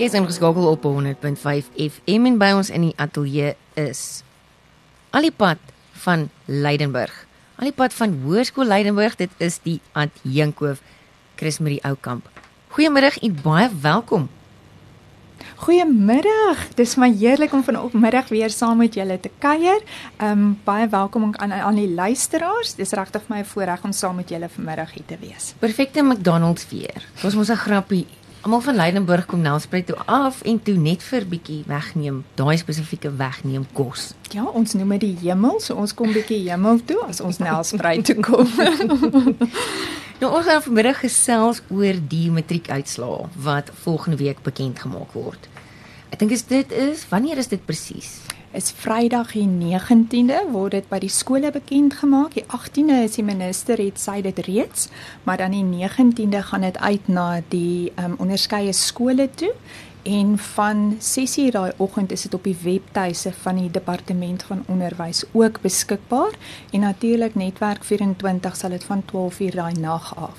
Jy is ingeskakel op 100.5 FM en by ons in die ateljee is Alipad van Leidenburg. Alipad van Hoërskool Leidenburg, dit is die adjunkhoof Chris Marie Oukamp. Goeiemiddag en baie welkom. Goeiemiddag. Dis my heerlik om vanoggend weer saam met julle te kuier. Ehm um, baie welkom aan aan die luisteraars. Dis regtig my voorreg om saam met julle vanmiddag hier te wees. Perfekte McDonald's weer. Ons moet 'n grappie Almal van Leidenburg kom nou spruit toe af en toe net vir bietjie wegneem, daai spesifieke wegneem kos. Ja, ons noem dit die hemel, so ons kom bietjie hemel toe as ons Nelspruit toe kom. nou ons gaan vanmiddag gesels oor die matriekuitslae wat volgende week bekend gemaak word. Ek dink is dit is wanneer is dit presies? Is Vrydag die 19de word dit by die skole bekend gemaak. Die 18de is die minister het sy dit reeds, maar dan die 19de gaan dit uit na die um, onderskeie skole toe. En van 6:00 daai oggend is dit op die webtuise van die departement van onderwys ook beskikbaar. En natuurlik netwerk 24 sal dit van 12:00 daai nag af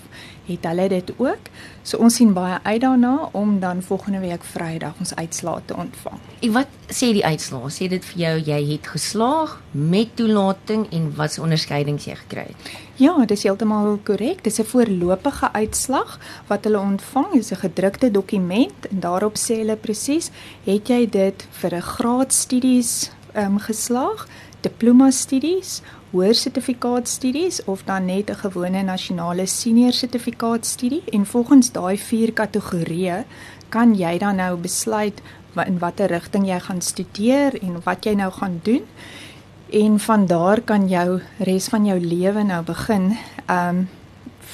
het hulle dit ook. So ons sien baie uit daarna om dan volgende week Vrydag ons uitslae te ontvang. En wat sê die uitslae? Sê dit vir jou jy het geslaag met toelating en wat se onderskeidings jy gekry het? Ja, dit is heeltemal korrek. Dis 'n voorlopige uitslag wat hulle ontvang. Dis 'n gedrukte dokument en daarop sê hulle presies, het jy dit vir 'n graadstudies ehm um, geslaag, diploma studies hoër sertifikaatstudies of dan net 'n gewone nasionale senior sertifikaatstudie en volgens daai vier kategorieë kan jy dan nou besluit in watter rigting jy gaan studeer en wat jy nou gaan doen. En van daar kan jou res van jou lewe nou begin um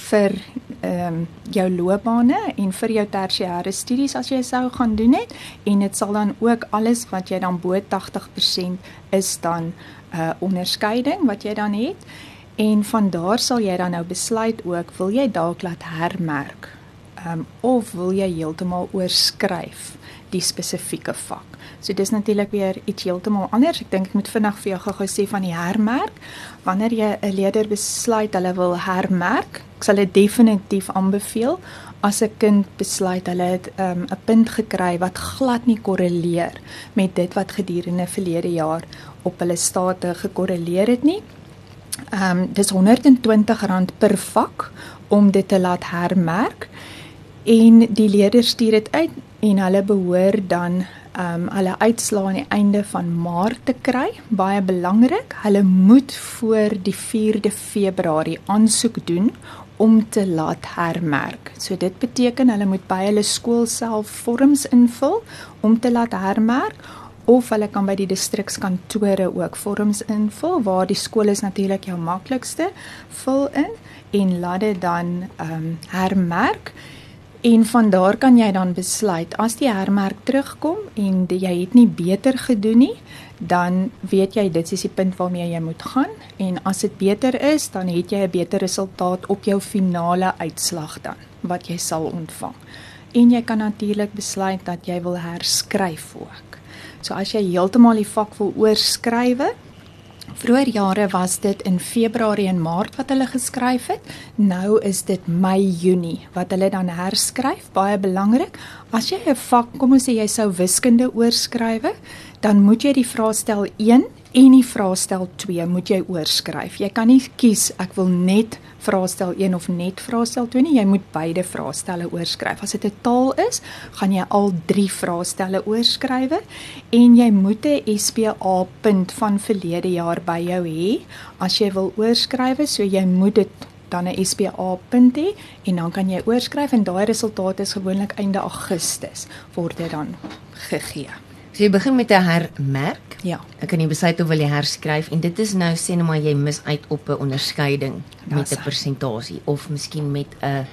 vir ehm um, jou loopbane en vir jou tersiêre studies as jy sou gaan doen het en dit sal dan ook alles wat jy dan bo 80% is dan uh, onderskeiding wat jy dan het en van daar sal jy dan nou besluit ook wil jy dalk laat hermerk um, of wil jy heeltemal oorskryf die spesifieke vak. So dis natuurlik weer iets heeltemal anders. Ek dink ek moet vinnig vir jou gou-gou sê van die hermerk. Wanneer jy 'n leerder besluit hulle wil hermerk, ek sal dit definitief aanbeveel as 'n kind besluit hulle het ehm, 'n um, punt gekry wat glad nie korreleer met dit wat gedurende verlede jaar op hulle state gekorreleer het nie. Ehm um, dis R120 per vak om dit te laat hermerk en die leerders stuur dit uit en hulle behoort dan ehm um, hulle uitslae aan die einde van Maart te kry. Baie belangrik, hulle moet voor die 4de Februarie aansoek doen om te laat hermerk. So dit beteken hulle moet by hulle skool self vorms invul om te laat hermerk of hulle kan by die distrikskantore ook vorms invul waar die skool is natuurlik jou maklikste vul in en laat dit dan ehm um, hermerk. En van daar kan jy dan besluit as die hermerk terugkom en die, jy het nie beter gedoen nie dan weet jy dit is die punt waarmee jy moet gaan. En as dit beter is dan het jy 'n beter resultaat op jou finale uitslag dan wat jy sal ontvang. En jy kan natuurlik besluit dat jy wil herskryf ook So as jy heeltemal die vak wil oorskrywe, vroeër jare was dit in Februarie en Maart wat hulle geskryf het. Nou is dit Mei, Junie wat hulle dan herskryf. Baie belangrik. As jy 'n vak, kom ons sê jy sou wiskunde oorskrywe, dan moet jy die vraestel 1 en die vraestel 2 moet jy oorskryf. Jy kan nie kies ek wil net vraestel 1 of net vraestel 2 nie. Jy moet beide vraestelle oorskryf. As dit 'n taal is, gaan jy al 3 vraestelle oorskrywe en jy moet 'n SPA punt van verlede jaar by jou hê as jy wil oorskrywe. So jy moet dit dan 'n SPA punt hê en dan kan jy oorskryf en daai resultate is gewoonlik einde Augustus word dit dan gegee. So jy begin met 'n hermerk. Ja. Ek kan jy besluit of wil jy herskryf en dit is nou sê net maar jy mis uit op 'n onderskeiding met 'n persentasie of miskien met 'n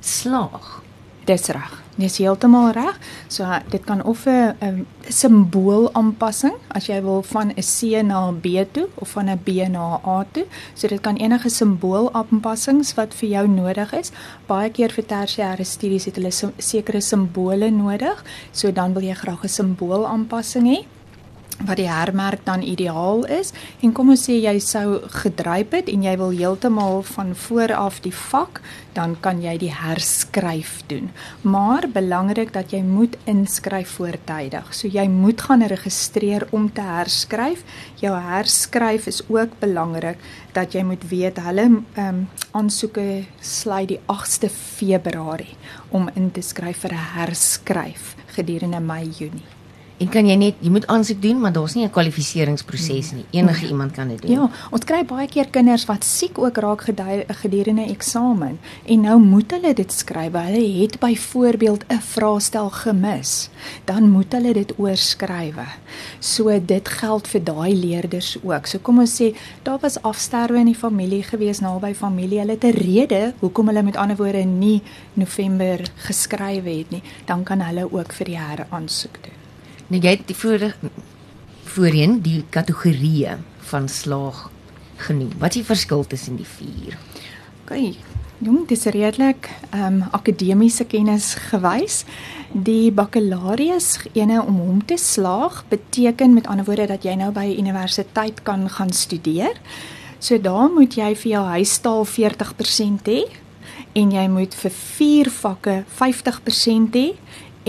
slaag. Dis reg. Dis heeltemal reg. So dit kan of 'n simbool aanpassing as jy wil van 'n C na 'n B toe of van 'n B na 'n A toe. So dit kan enige simbool aanpassings wat vir jou nodig is. Baie keer vir tersiêre studies het hulle sekere simbole nodig. So dan wil jy graag 'n simbool aanpassing hê wat die hermerk dan ideaal is. En kom ons sê jy sou gedryp het en jy wil heeltemal van voor af die vak dan kan jy die herskryf doen. Maar belangrik dat jy moet inskryf voortydig. So jy moet gaan registreer om te herskryf. Jou herskryf is ook belangrik dat jy moet weet hulle ehm um, aansoeke sluit die 8ste Februarie om in te skryf vir 'n herskryf gedurende Mei Junie En kan jy net jy moet aansoek doen, maar daar's nie 'n kwalifikasiesproses nie. Enige nee. iemand kan dit doen. Ja, ons kry baie keer kinders wat siek ook raak gedurende eksamen en nou moet hulle dit skryf. Hulle het byvoorbeeld 'n vraestel gemis. Dan moet hulle dit oorskrywe. So dit geld vir daai leerders ook. So kom ons sê daar was afsterwe in die familie gewees naby familie. Hulle het 'n rede hoekom hulle met ander woorde nie November geskryf het nie. Dan kan hulle ook vir die heraansoek doen. Nou jy het die vorige voorheen die kategorieë van slaag genoem. Wat is die verskil tussen die vier? OK. Jong, dis redelik ehm um, akademiese kennis gewys. Die bakkalarius ene om hom te slaag beteken met ander woorde dat jy nou by universiteit kan gaan studeer. So daar moet jy vir jou huistaal 40% hê en jy moet vir 4 vakke 50% hê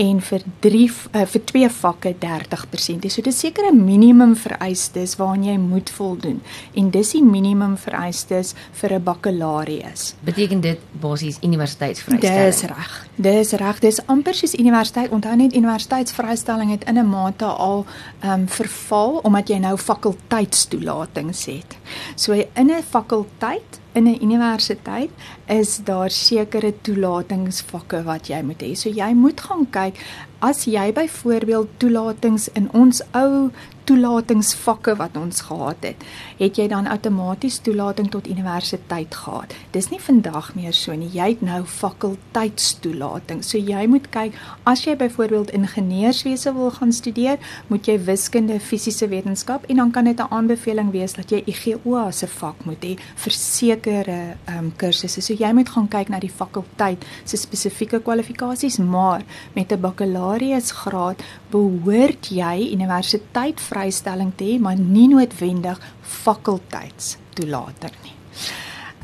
en vir 3 uh, eh, vir twee vakke 30%. So dis seker 'n minimum vereistes waaraan jy moet voldoen. En dis die minimum vereistes vir 'n bakkalarius. Beteken dit basies universiteitsvrystelling? Dis reg. Dis reg. Dis amper soos universiteit. Onthou net universiteitsvrystelling het in 'n mate al ehm um, verval omdat jy nou fakulteitstoelatings het. So in 'n fakulteit in 'n universiteit is daar sekere toelatingsvakke wat jy moet hê. So jy moet gaan kyk as jy byvoorbeeld toelatings in ons ou toelatingsvakke wat ons gehad het, het jy dan outomaties toelating tot universiteit gehad. Dis nie vandag meer so nie. Jy het nou fakulteitstoelating. So jy moet kyk as jy byvoorbeeld ingenieurswese wil gaan studeer, moet jy wiskunde, fisiese wetenskap en dan kan dit 'n aanbeveling wees dat jy IGO as 'n vak moet hê vir sekere ehm um, kursusse. So jy moet gaan kyk na die fakulteit se spesifieke kwalifikasies, maar met 'n bakkalaureusgraad behoort jy universiteit vrystelling te hê, maar nie noodwendig fakulteitstoelating nie.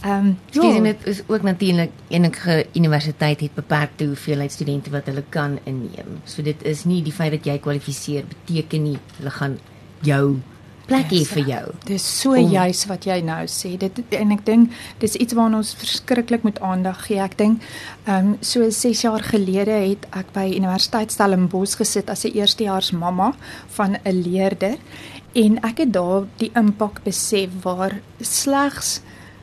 Ehm, um, ja. dit is ook natuurlik enige universiteit het beperkte hoeveelheid studente wat hulle kan inneem. So dit is nie die feit dat jy kwalifiseer beteken nie hulle gaan jou plekie yes, vir jou. Dis so om, juis wat jy nou sê. Dit en ek dink dis iets waarna ons verskriklik moet aandag gee. Ek dink ehm um, so 6 jaar gelede het ek by Universiteit Stellenbosch gesit as 'n eerstejaars mamma van 'n leerder en ek het daar die impak besef waar slegs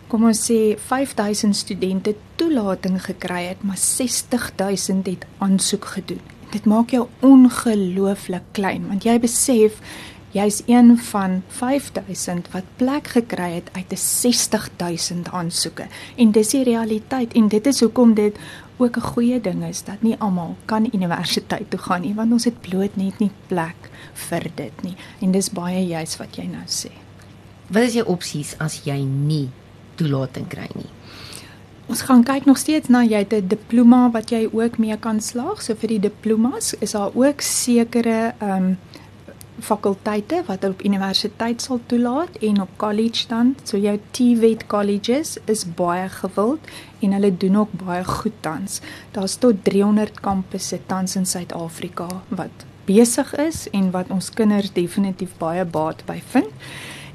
kom ons sê 5000 studente toelating gekry het, maar 60000 het aansoek gedoen. Dit maak jou ongelooflik klein want jy besef jy's een van 5000 wat plek gekry het uit 'n 60000 aansoeke. En dis die realiteit en dit is hoekom dit ook 'n goeie ding is dat nie almal kan universiteit toe gaan nie want ons het bloot net nie plek vir dit nie. En dis baie juis wat jy nou sê. Wat is jou opsies as jy nie toelating kry nie? Ons gaan kyk nog steeds na jy het 'n diploma wat jy ook mee kan slaag. So vir die diplomas is daar ook sekere ehm um, fakulteite wat op universiteit sal toelaat en op college dan so jou TVET colleges is baie gewild en hulle doen ook baie goed tans. Daar's tot 300 kampusse tans in Suid-Afrika wat besig is en wat ons kinders definitief baie baat by vind.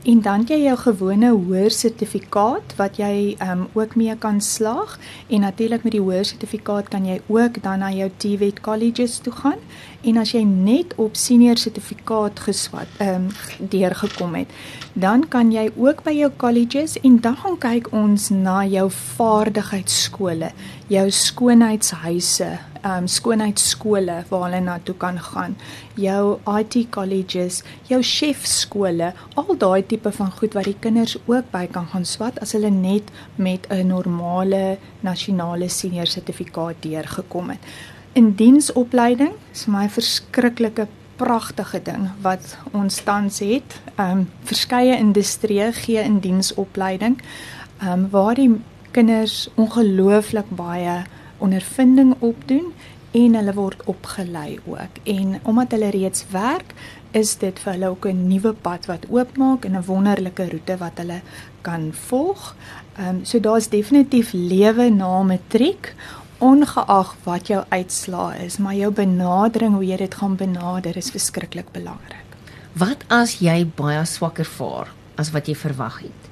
En dan jy jou gewone hoër sertifikaat wat jy um ook mee kan slaag en natuurlik met die hoër sertifikaat kan jy ook dan na jou TVET colleges toe gaan en as jy net op senior sertifikaat geswat ehm um, deurgekom het, dan kan jy ook by jou colleges en dan gaan kyk ons na jou vaardigheidsskole, jou skoonheidshuise, ehm um, skoonheidsskole waar hulle na toe kan gaan, jou IT colleges, jou chef skole, al daai tipe van goed wat die kinders ook by kan gaan swat as hulle net met 'n normale nasionale senior sertifikaat deurgekom het in diensopleiding is my verskriklike pragtige ding wat ons tans het. Ehm um, verskeie industrieë gee in diensopleiding ehm um, waar die kinders ongelooflik baie ondervinding opdoen en hulle word opgelei ook. En omdat hulle reeds werk, is dit vir hulle ook 'n nuwe pad wat oopmaak en 'n wonderlike roete wat hulle kan volg. Ehm um, so daar's definitief lewe na matriek ongeag wat jou uitslaa is, maar jou benadering hoe jy dit gaan benader is verskriklik belangrik. Wat as jy baie swakker vaar as wat jy verwag het?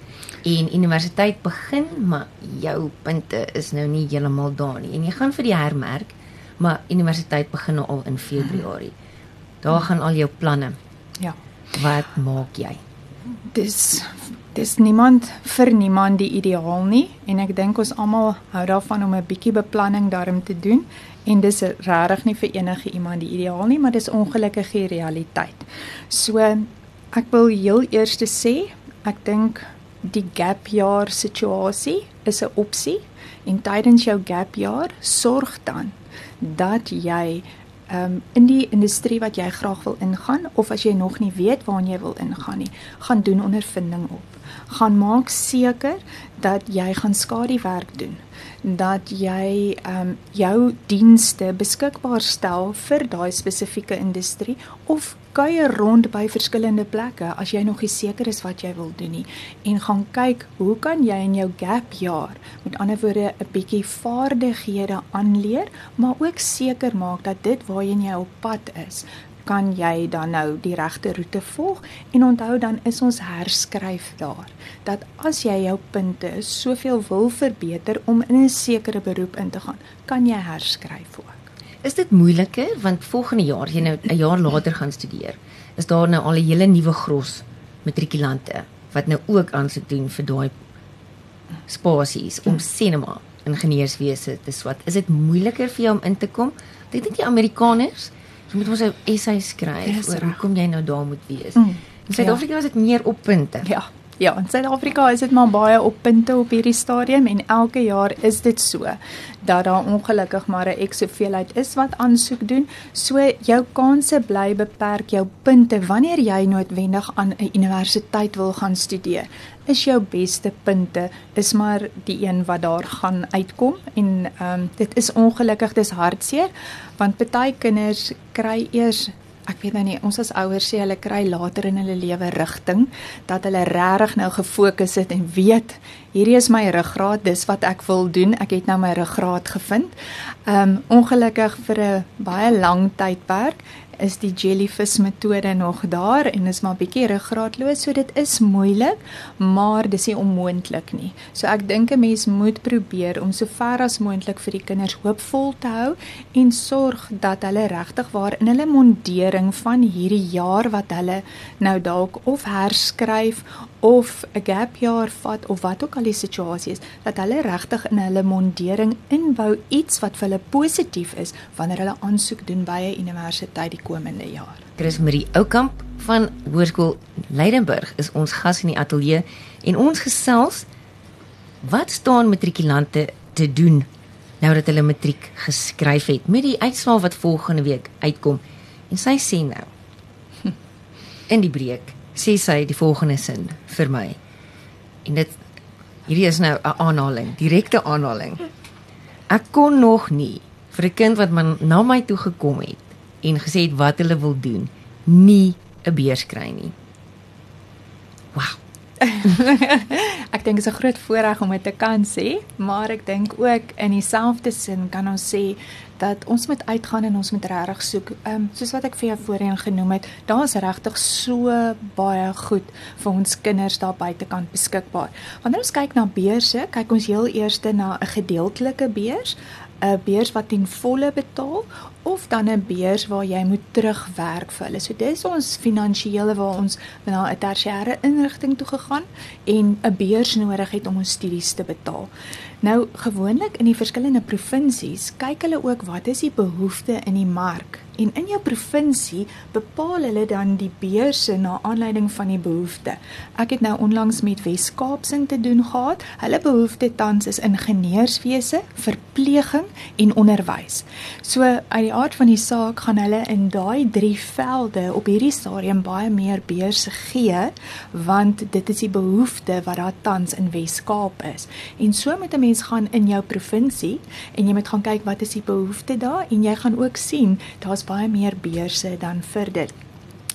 En universiteit begin, maar jou punte is nou nie heeltemal daar nie en jy gaan vir die hermerk, maar universiteit begin nou al in Februarie. Daar gaan al jou planne. Ja. Wat maak jy? Dis dis niemand vir niemand die ideaal nie en ek dink ons almal hou daarvan om 'n bietjie beplanning daarin te doen en dis regtig nie vir enige iemand die ideaal nie maar dis ongelukkig die realiteit. So ek wil heel eers sê ek dink die gap jaar situasie is 'n opsie en tydens jou gap jaar sorg dan dat jy um, in die industrie wat jy graag wil ingaan of as jy nog nie weet waarna jy wil ingaan nie, gaan doen ondervinding op. Gaan maak seker dat jy gaan skaduwerk doen dat jy ehm um, jou dienste beskikbaar stel vir daai spesifieke industrie of kuier rond by verskillende plekke as jy nog nie seker is wat jy wil doen nie en gaan kyk hoe kan jy in jou gap jaar met ander woorde 'n bietjie vaardighede aanleer maar ook seker maak dat dit waarheen jy op pad is kan jy dan nou die regte roete volg en onthou dan is ons herskryf daar dat as jy jou punte soveel wil verbeter om in 'n sekere beroep in te gaan, kan jy herskryf ook. Is dit moeiliker want volgende jaar jy nou 'n jaar later gaan studeer, is daar nou al 'n hele nuwe gros matrikulante wat nou ook aansoek doen vir daai spasies om sinema ingenieurswese te swat. Is dit moeiliker vir jou om in te kom? Ek dink die Amerikaners Jy moet mos 'n essay skryf oor hoekom jy nou daar moet wees. Mm. In Suid-Afrika ja. is dit meer op punte. Ja. Ja, in Suid-Afrika is dit maar baie op punte op hierdie stadium en elke jaar is dit so dat daar ongelukkig maar 'n eks hoeveelheid is wat aansoek doen. So jou kanse bly beperk, jou punte wanneer jy noodwendig aan 'n universiteit wil gaan studeer. Is jou beste punte is maar die een wat daar gaan uitkom en ehm um, dit is ongelukkig dis hartseer want party kinders kry eers ek weet nou nie ons as ouers sê hulle kry later in hulle lewe rigting dat hulle regtig nou gefokus het en weet hierdie is my ruggraat dis wat ek wil doen ek het nou my ruggraat gevind. Um ongelukkig vir 'n baie lang tydperk is die jellyfish metode nog daar en is maar bietjie ruggraatloos so dit is moeilik maar dis nie onmoontlik nie. So ek dink 'n mens moet probeer om so ver as moontlik vir die kinders hoopvol te hou en sorg dat hulle regtig waar in hulle mondering van hierdie jaar wat hulle nou dalk of herskryf of 'n gap jaar vat of wat ook al die situasie is dat hulle regtig in hulle mondering inbou iets wat vir hulle positief is wanneer hulle aansoek doen by 'n universiteit die komende jaar. Chris Marie Oukamp van Hoërskool Leidenburg is ons gas in die ateljee en ons gesels wat staan matrikulante te doen nou dat hulle matriek geskryf het met die uitslae wat volgende week uitkom en sy sê nou in die breek sê sy die volgende sin vir my. En dit hierdie is nou 'n aanhaling, direkte aanhaling. Ek kon nog nie vir 'n kind wat man na my toe gekom het en gesê het wat hulle wil doen, nie 'n beurs kry nie. Wow. ek dink dit is 'n groot voorreg om dit te kan sê, maar ek dink ook in dieselfde sin kan ons sê dat ons moet uitgaan en ons moet regtig soek. Ehm um, soos wat ek vir jou voorheen genoem het, daar is regtig so baie goed vir ons kinders daar buitekant beskikbaar. Wanneer ons kyk na beurse, kyk ons heel eers na 'n gedeeltelike beurs, 'n beurs wat ten volle betaal of dan 'n beurs waar jy moet terugwerk vir hulle. So dis ons finansiële waar ons na 'n tersiêre inrigting toe gegaan en 'n beurs nodig het om ons studies te betaal. Nou gewoonlik in die verskillende provinsies kyk hulle ook wat is die behoefte in die mark en in jou provinsie bepaal hulle dan die beurse na aanleiding van die behoefte. Ek het nou onlangs met Wes-Kaapsing te doen gehad. Hulle behoefte tans is ingenieurswese, verpleging en onderwys. So uit die aard van die saak gaan hulle in daai drie velde op hierdie stadium baie meer beurse gee want dit is die behoefte wat daar tans in Wes-Kaap is. En so moet 'n mens gaan in jou provinsie en jy moet gaan kyk wat is die behoefte daar en jy gaan ook sien daar's baie meer beurse dan vir dit.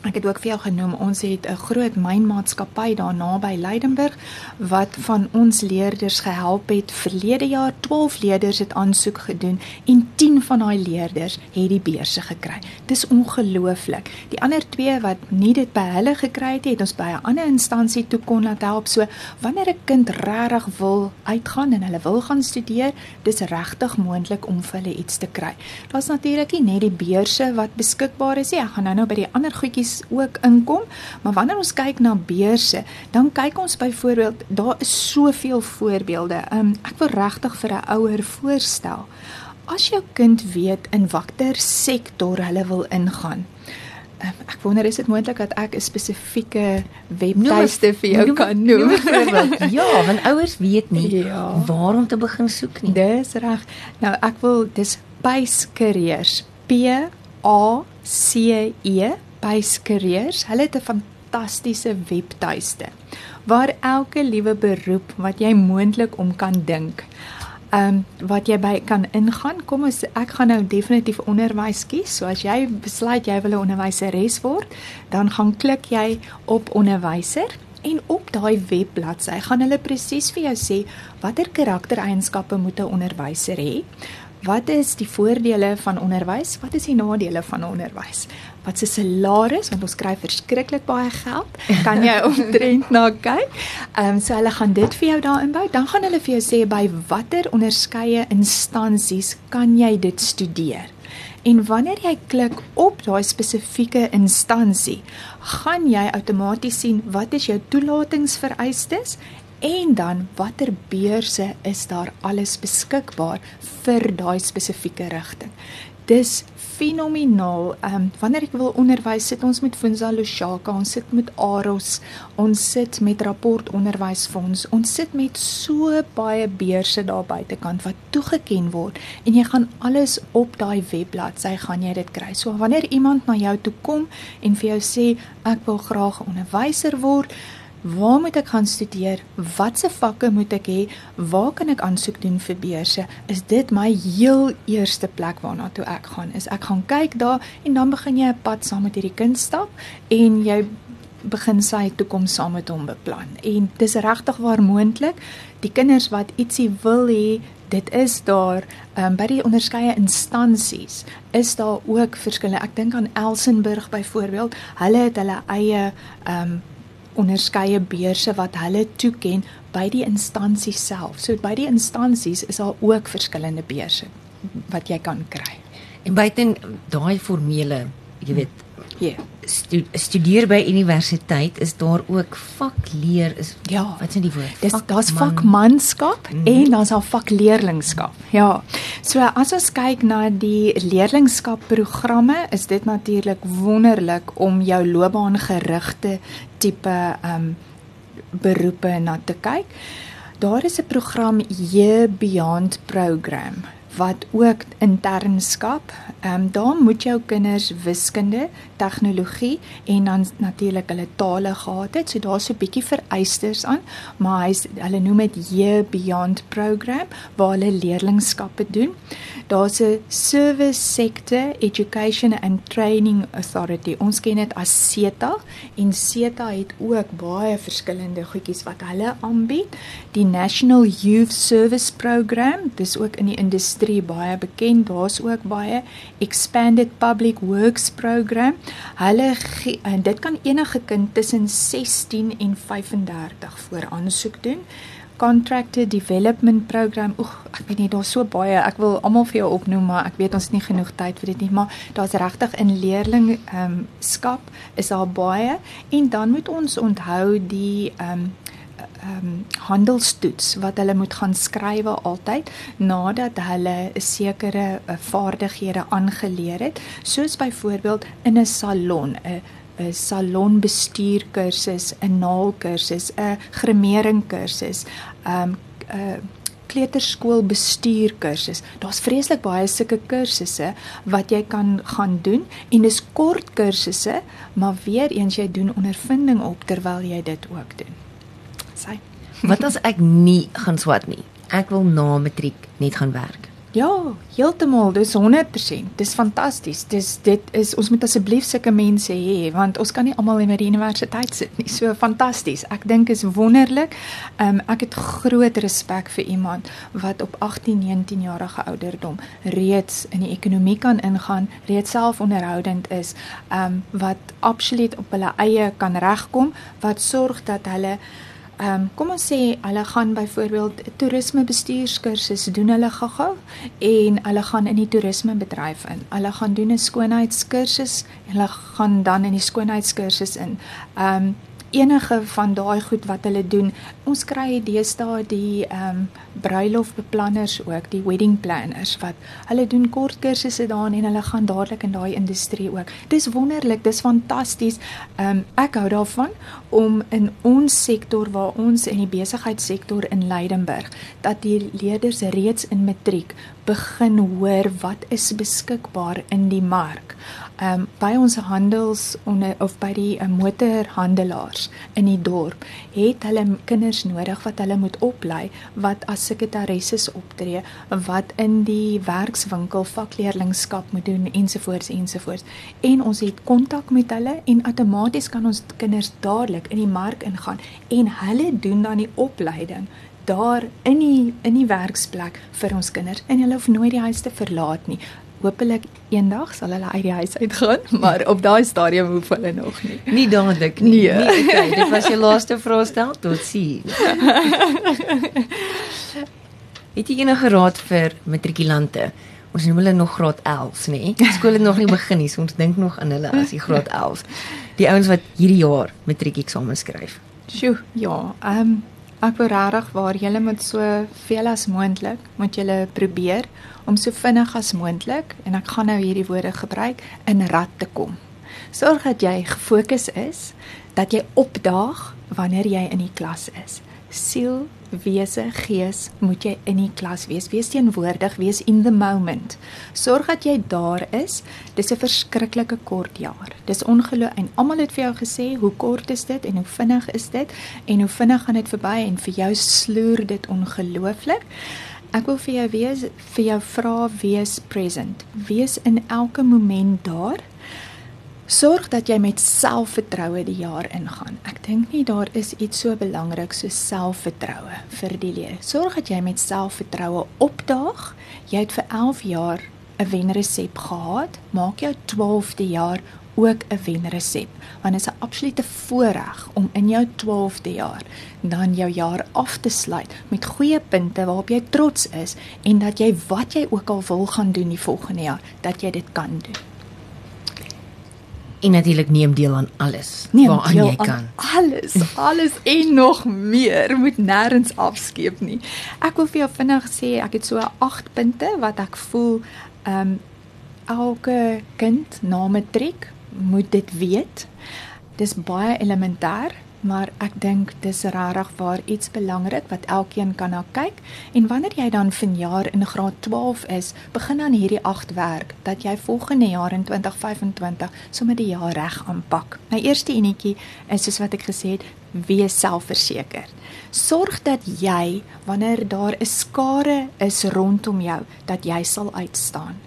Ek het ook vir jou genoem ons het 'n groot mynmaatskappy daar naby Leidenburg wat van ons leerders gehelp het. Verlede jaar 12 leerders het aansoek gedoen en 10 van daai leerders het die beurse gekry. Dis ongelooflik. Die ander 2 wat nie dit by hulle gekry het, het ons by 'n ander instansie toe kon laat help. So wanneer 'n kind regtig wil uitgaan en hulle wil gaan studeer, dis regtig moontlik om vir hulle iets te kry. Daar's natuurlik nie net die beurse wat beskikbaar is nie. Ek gaan nou-nou by die ander goedjies ook inkom, maar wanneer ons kyk na beurse, dan kyk ons byvoorbeeld, daar is soveel voorbeelde. Um, ek wil regtig vir 'n ouer voorstel. As jou kind weet in watter sektor hulle wil ingaan, um, ek wonder is dit moontlik dat ek 'n spesifieke webtuiste vir jou noem, kan noem? noem ja, want ouers weet nie ja. waar om te begin soek nie. Dis reg. Nou ek wil dis Pace Careers. P A C E Careers. Hulle het 'n fantastiese webtuiste waar elke liewe beroep wat jy moontlik om kan dink, ehm um, wat jy by kan ingaan. Kom ons ek gaan nou definitief onderwys kies. So as jy besluit jy wil 'n onderwyseres word, dan gaan klik jy op onderwyser en op daai webbladsy gaan hulle presies vir jou sê watter karaktereienskappe moet 'n onderwyser hê. Wat is die voordele van onderwys? Wat is die nadele van onderwys? Wat se salaris want ons kry verskriklik baie geld. Kan jy omtrent na kyk? Ehm um, so hulle gaan dit vir jou daar inbou. Dan gaan hulle vir jou sê by watter onderskeie instansies kan jy dit studeer? En wanneer jy klik op daai spesifieke instansie, gaan jy outomaties sien wat is jou toelatingsvereistes En dan watter beurse is daar alles beskikbaar vir daai spesifieke rigting. Dis fenomenaal. Ehm um, wanneer ek wil onderwys, sit ons met Funza Lushaka, ons sit met Aros, ons sit met Rapport Onderwysfonds. Ons sit met so baie beurse daar buitekant wat toegeken word en jy gaan alles op daai webblad, sy gaan jy dit kry. So wanneer iemand na jou toe kom en vir jou sê ek wil graag 'n onderwyser word, Waar moet ek gaan studeer? Watse vakke moet ek hê? Waar kan ek aansoek doen vir beurse? Is dit my heel eerste plek waarna toe ek gaan? Is ek gaan kyk daar en dan begin jy 'n pad saam met hierdie kind stap en jy begin sy toekoms saam met hom beplan. En dis regtig waar moontlik. Die kinders wat ietsie wil hê, dit is daar um, by die onderskeie instansies is daar ook verskille. Ek dink aan Elsenburg byvoorbeeld. Hulle het hulle eie um, onderskeie beurse wat hulle toeken by die instansie self. So by die instansies is daar ook verskillende beurse wat jy kan kry. En buiten daai formele, jy weet, ja, yeah. stu studeer by universiteit is daar ook vakleer is ja, wat is die woord? Dis daar's vakmanskap mm. en dan's daar vakleerlingskap. Ja. So as ons kyk na die leerlingskapprogramme, is dit natuurlik wonderlik om jou loopbaangerigte tipe um beroepe na te kyk. Daar is 'n program Ye Beyond program wat ook internskap. Ehm um, daar moet jou kinders wiskunde, tegnologie en dan natuurlik hulle tale gehad het. So daar's 'n bietjie vereistes aan, maar hy's hulle noem dit Year Beyond program waar hulle leerlingskappe doen. Daar's 'n Service Sector Education and Training Authority. Ons ken dit as SETA en SETA het ook baie verskillende goedjies wat hulle aanbied. Die National Youth Service Program, dis ook in die industrie baie bekend. Daar's ook baie Expanded Public Works Program. Hulle en dit kan enige kind tussen 16 en 35 voor aansoek doen contractor development program. Oeg, ek weet nie daar's so baie. Ek wil almal vir jou opnoem, maar ek weet ons het nie genoeg tyd vir dit nie, maar daar's regtig in leerling ehm um, skap is daar baie en dan moet ons onthou die ehm um, ehm um, handelstoets wat hulle moet gaan skrywe altyd nadat hulle 'n sekere uh, vaardighede aangeleer het, soos byvoorbeeld in 'n salon, 'n 'n salonbestuur kursus, 'n naal kursus, 'n gremering kursus, um 'n kleuterskool bestuurkursus. Daar's vreeslik baie sulke kursusse wat jy kan gaan doen en dis kort kursusse, maar weer eens jy doen ondervinding op terwyl jy dit ook doen. Sy Wat as ek nie gaan swat nie? Ek wil na matriek net gaan werk. Ja, heeltemal, dis 100%. Dis fantasties. Dis dit is ons moet asseblief sulke mense hê want ons kan nie almal by die universiteit sit nie. So fantasties. Ek dink is wonderlik. Um ek het groot respek vir iemand wat op 18, 19 jarige ouderdom reeds in die ekonomie kan ingaan, reeds selfonderhoudend is, um wat absoluut op hulle eie kan regkom, wat sorg dat hulle Ehm um, kom ons sê hulle gaan byvoorbeeld toerisme bestuurskursus doen hulle gaga en hulle gaan in die toerisme bedryf in. Hulle gaan doen 'n skoonheidskursus hulle gaan dan in die skoonheidskursus in. Ehm um, enige van daai goed wat hulle doen. Ons kry deesdae die ehm um, bruilofbeplanners ook, die wedding planners wat hulle doen kort kursusse daarin en hulle gaan dadelik in daai industrie ook. Dis wonderlik, dis fantasties. Ehm um, ek hou daarvan om in ons sektor waar ons in die besigheidssektor in Leidenburg dat die leerders reeds in matriek begin hoor wat is beskikbaar in die mark um, by ons handels onder of by die uh, motorhandelaars in die dorp het hulle kinders nodig wat hulle moet oplei wat as sekretaresses optree wat in die werkswinkel vakleerlingskap moet doen ensovoorts ensovoorts. En ons het kontak met hulle en outomaties kan ons kinders dadelik in die mark ingaan en hulle doen dan die opleiding daar in die in die werksplek vir ons kinders en hulle hoef nooit die huis te verlaat nie hopelik eendag sal hulle uit die huis uitgaan, maar op daai stadium hoef hulle nog nie. Nie dadelik nie. Nee, nee okay, dit was jou laaste vraestel tot sien. Het jy enige raad vir matrikulante? Ons noem hulle nog graad 11, nê? Nee? Skool het nog nie begin nie, so ons dink nog aan hulle as die graad 11. Die ouens wat hierdie jaar matriek eksamen skryf. Sjoe, ja. Ehm um, ek wou regtig waar julle moet so veel as moontlik moet julle probeer om so vinnig as moontlik en ek gaan nou hierdie woorde gebruik in rad te kom. Sorg dat jy gefokus is, dat jy opdaag wanneer jy in die klas is. Siel, wese, gees moet jy in die klas wees. Wees teenwoordig, wees in the moment. Sorg dat jy daar is. Dis 'n verskriklike kort jaar. Dis ongelooflik en almal het vir jou gesê hoe kort is dit en hoe vinnig is dit en hoe vinnig gaan dit verby en vir jou sloer dit ongelooflik. Ek wil vir jou wees vir jou vra wees present. Wees in elke moment daar. Sorg dat jy met selfvertroue die jaar ingaan. Ek dink nie daar is iets so belangrik so selfvertroue vir die leer. Sorg dat jy met selfvertroue opdaag. Jy het vir 11 jaar 'n wenresep gehad. Maak jou 12de jaar ook 'n wenresep want dit is 'n absolute voorreg om in jou 12de jaar dan jou jaar af te sluit met goeie punte waarop jy trots is en dat jy wat jy ook al wil gaan doen die volgende jaar dat jy dit kan doen. En natuurlik neem deel aan alles neem waaraan jy kan. Alles, alles en nog meer moet nêrens afskeep nie. Ek wil vir jou vinnig sê ek het so 8 punte wat ek voel ehm um, elke kind na matriek moet dit weet. Dis baie elementêr, maar ek dink dis regtig waar iets belangrik wat elkeen kan na kyk. En wanneer jy dan vanjaar in graad 12 is, begin dan hierdie 8 werk dat jy volgende jaar in 2025 sommer die jaar reg aanpak. My eerste enetjie is soos wat ek gesê het, wees selfverseker. Sorg dat jy wanneer daar 'n skare is rondom jou, dat jy sal uitstaan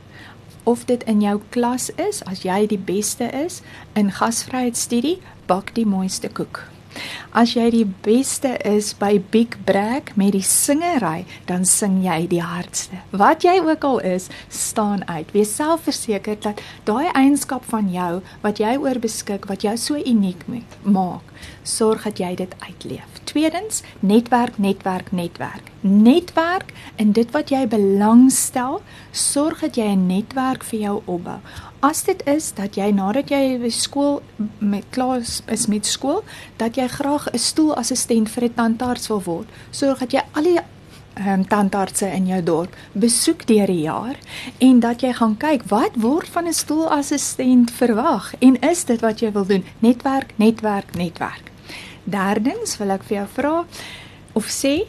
of dit in jou klas is, as jy die beste is in gasvryheidstudie, bak die mooiste koek. As jy die beste is by Big Brag met die singery, dan sing jy die hardste. Wat jy ook al is, staan uit. Wees selfverseker dat daai eienskap van jou wat jy oor beskik, wat jou so uniek maak, sorg dat jy dit uitleef. Tweedens, netwerk, netwerk, netwerk. Netwerk in dit wat jy belangstel, sorg dat jy 'n netwerk vir jou opbou. As dit is dat jy nadat jy by skool met klas is met skool, dat jy graag 'n stoelassistent vir 'n tandarts wil word, sorg dat jy al die um, tandartse in jou dorp besoek deur die jaar en dat jy gaan kyk wat word van 'n stoelassistent verwag en is dit wat jy wil doen? Netwerk, netwerk, netwerk. Derdens wil ek vir jou vra of sê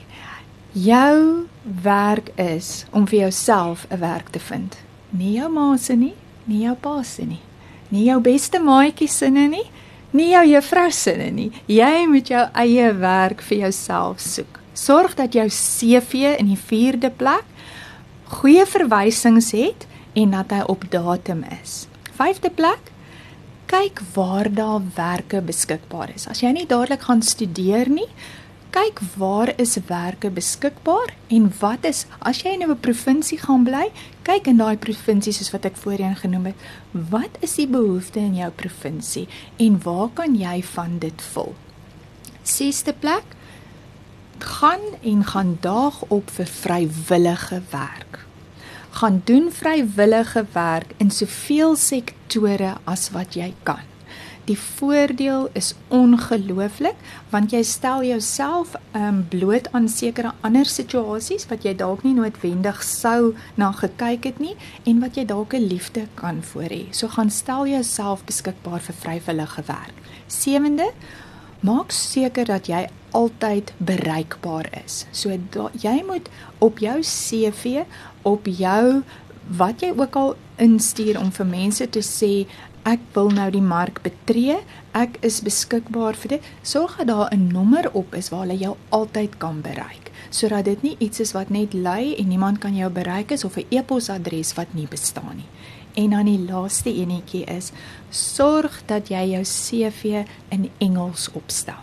Jou werk is om vir jouself 'n werk te vind. Nie jou ma se nie, nie jou pa se nie, nie jou beste maatjie se nie, nie jou juffrou se nie. Jy moet jou eie werk vir jouself soek. Sorg dat jou CV in die 4de plek goeie verwysings het en dat hy op datum is. 5de plek kyk waar daar werke beskikbaar is. As jy nie dadelik gaan studeer nie, kyk waar is werke beskikbaar en wat is as jy in 'n provinsie gaan bly, kyk in daai provinsie soos wat ek voorheen genoem het, wat is die behoefte in jou provinsie en waar kan jy van dit vul? Sesde plek gaan en gaan daag op vir vrywillige werk. Gaan doen vrywillige werk in soveel sektore as wat jy kan. Die voordeel is ongelooflik want jy stel jouself um bloot aan sekere ander situasies wat jy dalk nie noodwendig sou na gekyk het nie en wat jy dalk 'n liefde kan voor hê. So gaan stel jouself beskikbaar vir vrywillige werk. Sewende, maak seker dat jy altyd bereikbaar is. So da, jy moet op jou CV, op jou wat jy ook al instuur om vir mense te sê ek wil nou die mark betree, ek is beskikbaar vir dit. Sorg dat daar 'n nommer op is waar hulle jou altyd kan bereik, sodat dit nie iets is wat net lui en niemand kan jou bereik is of 'n e-posadres wat nie bestaan nie. En dan die laaste enetjie is sorg dat jy jou CV in Engels opstel.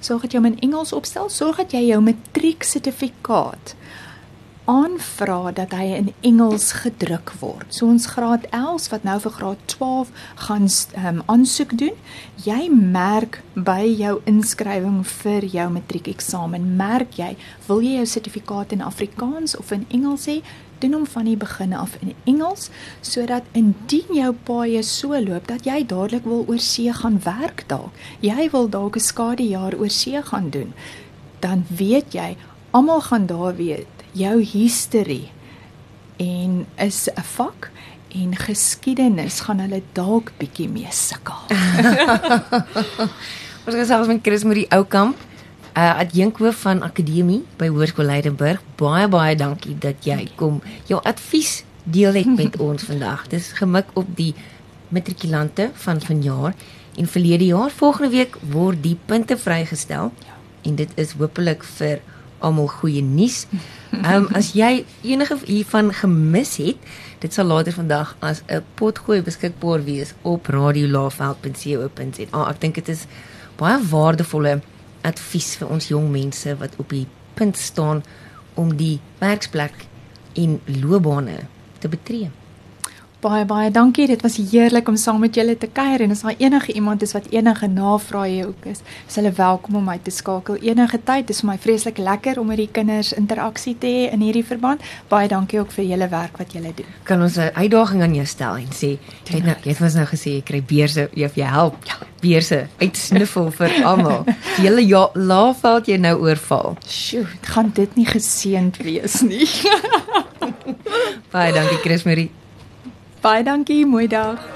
Sorg dat jy hom in Engels opstel, sorg dat jy jou matrieksertifikaat aanvra dat hy in Engels gedruk word. So ons graad 11 wat nou vir graad 12 gaan um, aansoek doen, jy merk by jou inskrywing vir jou matriekeksamen, merk jy, wil jy jou sertifikaat in Afrikaans of in Engels hê? doen hom van die begin af in Engels sodat indien jou paie so loop dat jy dadelik wil oor see gaan werk dalk jy wil dalk 'n skadejaar oor see gaan doen dan weet jy almal gaan daar weet jou history en is 'n vak en geskiedenis gaan hulle dalk bietjie mee sukkel. Ons gesels met Chris met die ou kamp, uh adjunkhoof van akademie by Hoërskool Leidenburg. Baie baie dankie dat jy kom. Jou advies deel het met ons vandag. Dis gemik op die matrikulante van vanjaar en verlede jaar. Volgende week word die punte vrygestel. Ja. En dit is hopelik vir almal goeie nuus. Ehm um, as jy enige hiervan gemis het, dit sal later vandag as 'n potgooi beskikbaar wees op radiolaafveld.co.za. Ah, ek dink dit is baie waardevolle advies vir ons jong mense wat op die punt staan om die werksplek en loopbane te betree baie baie dankie. Dit was heerlik om saam met julle te kuier en as daar enige iemand is wat enige navrae ook is, is hulle welkom om my te skakel enige tyd. Dit is vir my vreeslik lekker om met die kinders interaksie te hê in hierdie verband. Baie dankie ook vir julle werk wat julle doen. Kan ons 'n uitdaging aan jou stel en sê jy het nou jy het ons nou gesê jy kry beurse of jy help ja. beurse uitsniffel vir almal. Die hele ja laafveld jy nou oorval. Sjoe, gaan dit nie geseend wees nie. baie dankie Chris Marie. Baie dankie, mooi dag.